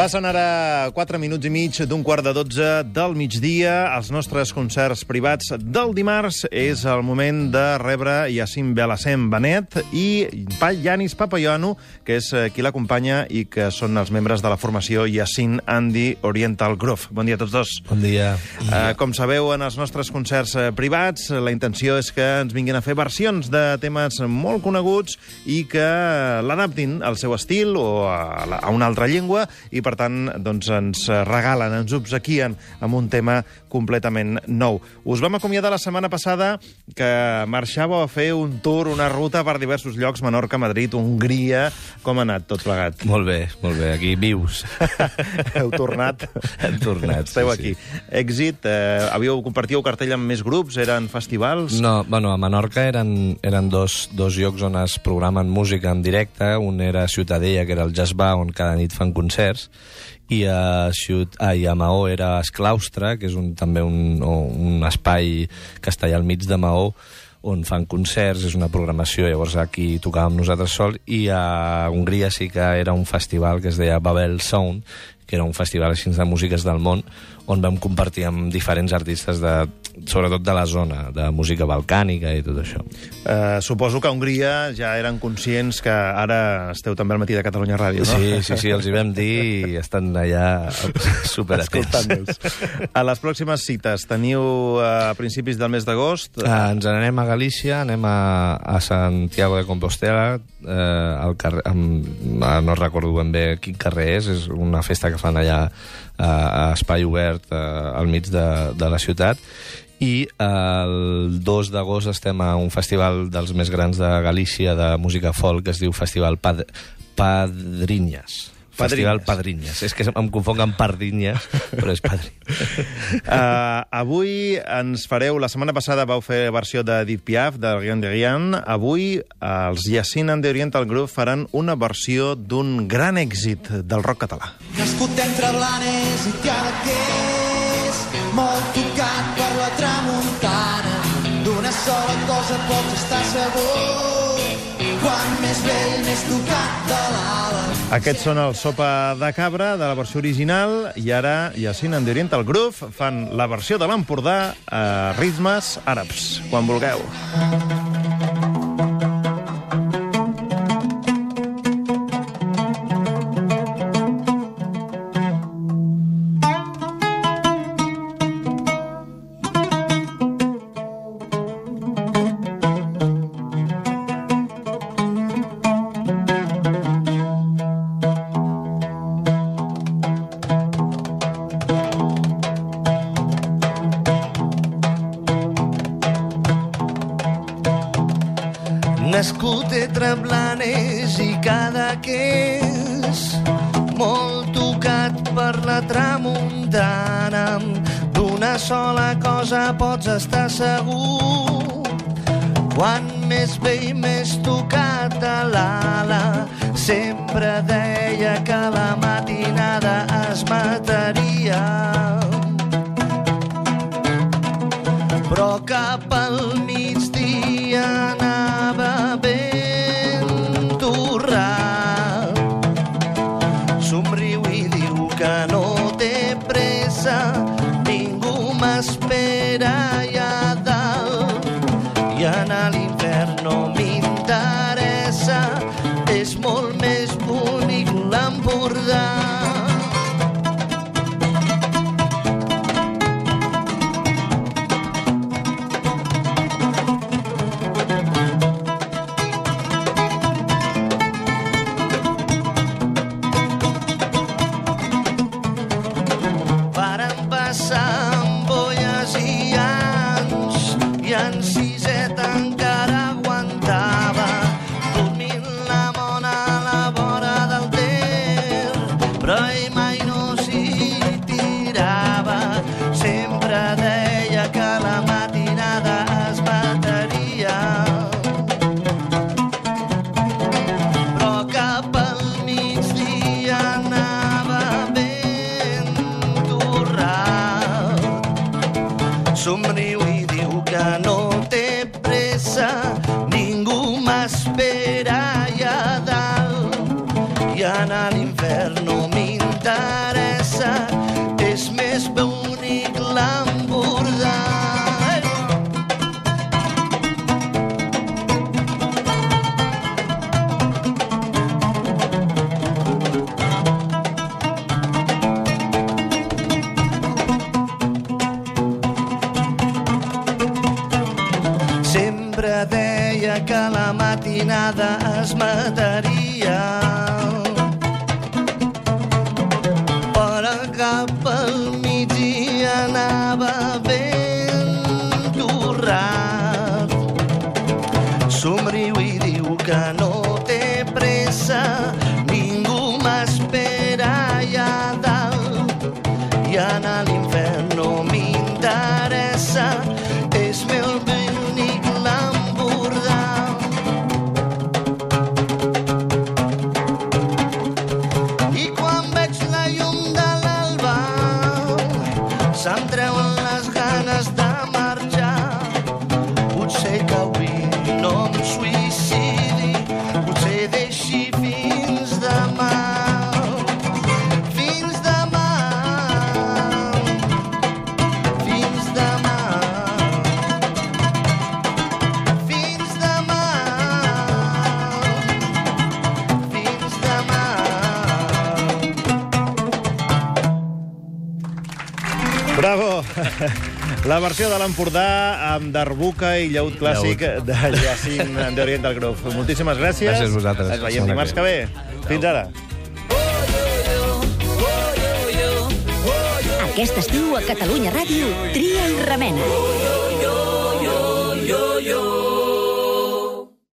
Passen ara 4 minuts i mig d'un quart de 12 del migdia. Els nostres concerts privats del dimarts és el moment de rebre Yacine Belassem Benet i Yanis Papayoanu, que és eh, qui l'acompanya i que són els membres de la formació Yacine Andy Oriental Groove. Bon dia a tots dos. Bon dia. Uh, com sabeu, en els nostres concerts eh, privats, la intenció és que ens vinguin a fer versions de temes molt coneguts i que l'adaptin al seu estil o a, la- a una altra llengua i, per tant, doncs, ens regalen, ens obsequien amb un tema completament nou. Us vam acomiadar la setmana passada que marxàveu a fer un tour, una ruta per diversos llocs, Menorca, Madrid, Hongria... Com ha anat tot plegat? Molt bé, molt bé. Aquí vius. Heu tornat? Hem tornat, Esteu sí, aquí. sí. Èxit, eh, havíeu compartíeu cartell amb més grups, eren festivals... No, bueno, a Menorca eren, eren dos, dos llocs on es programen música en directe. Un era Ciutadella, que era el Jazz Bar, on cada nit fan concerts, i a, Ciut... ah, i a Maó era Esclaustre, que és un, també un, un espai que està allà al mig de Maó, on fan concerts, és una programació, llavors aquí tocàvem nosaltres sol, i a Hongria sí que era un festival que es deia Babel Sound, que era un festival així de músiques del món, on vam compartir amb diferents artistes, de, sobretot de la zona, de música balcànica i tot això. Eh, suposo que a Hongria ja eren conscients que ara esteu també al matí de Catalunya Ràdio, no? Sí, sí, sí, els hi vam dir i estan allà superatents. A les pròximes cites teniu eh, a principis del mes d'agost... Ah, ens n'anem a Galícia, anem a, a Santiago de Compostela, eh, al carrer, amb, ah, no recordo ben bé quin carrer és, és una festa que fan allà eh, a espai obert eh, al mig de, de la ciutat, i el 2 d'agost estem a un festival dels més grans de Galícia de música folk que es diu Festival Pad Padrinyes. Festival Padrinyes. És que em confonc amb Pardinyes, però és Padrinyes. Uh, avui ens fareu... La setmana passada vau fer versió de Edith Piaf, de Rien de Rien. Avui uh, els Yacine and the Oriental Group faran una versió d'un gran èxit del rock català. Nascut entre Blanes i Cadaqués, molt tocat per la tramuntana. D'una sola cosa pots estar segur, quan més vell, més tocat de l'ala. Aquests són el Sopa de Cabra, de la versió original, i ara Yacine and the Oriental Groove fan la versió de l'Empordà a ritmes àrabs, quan vulgueu. Nascut entre Blanes i Cadaqués, molt tocat per la tramuntana. D'una sola cosa pots estar segur, quan més bé i més tocat a l'ala, sempre deia que la matinada es mataria. Però cap al migdia anava pressa, ningú m'espera allà dalt. I anar a l'infern no m'espera allà dalt i anar a l'infern no m'interessa. És més bonic l'Empordà. Sempre deia que la matinada es mataria. Però cap al migdia anava ben torrat. Somriu i diu que no té pressa, ningú m'espera allà dalt. I anar a l'infern no Sam. La versió de l'Empordà amb Darbuca i Lleut Clàssic de Jacint de Oriental Moltíssimes gràcies. Gràcies a vosaltres. Ens veiem dimarts que ve. Fins ara. Aquest estiu a Catalunya Ràdio, tria i remena. Oh, yo, yo, yo, yo, yo.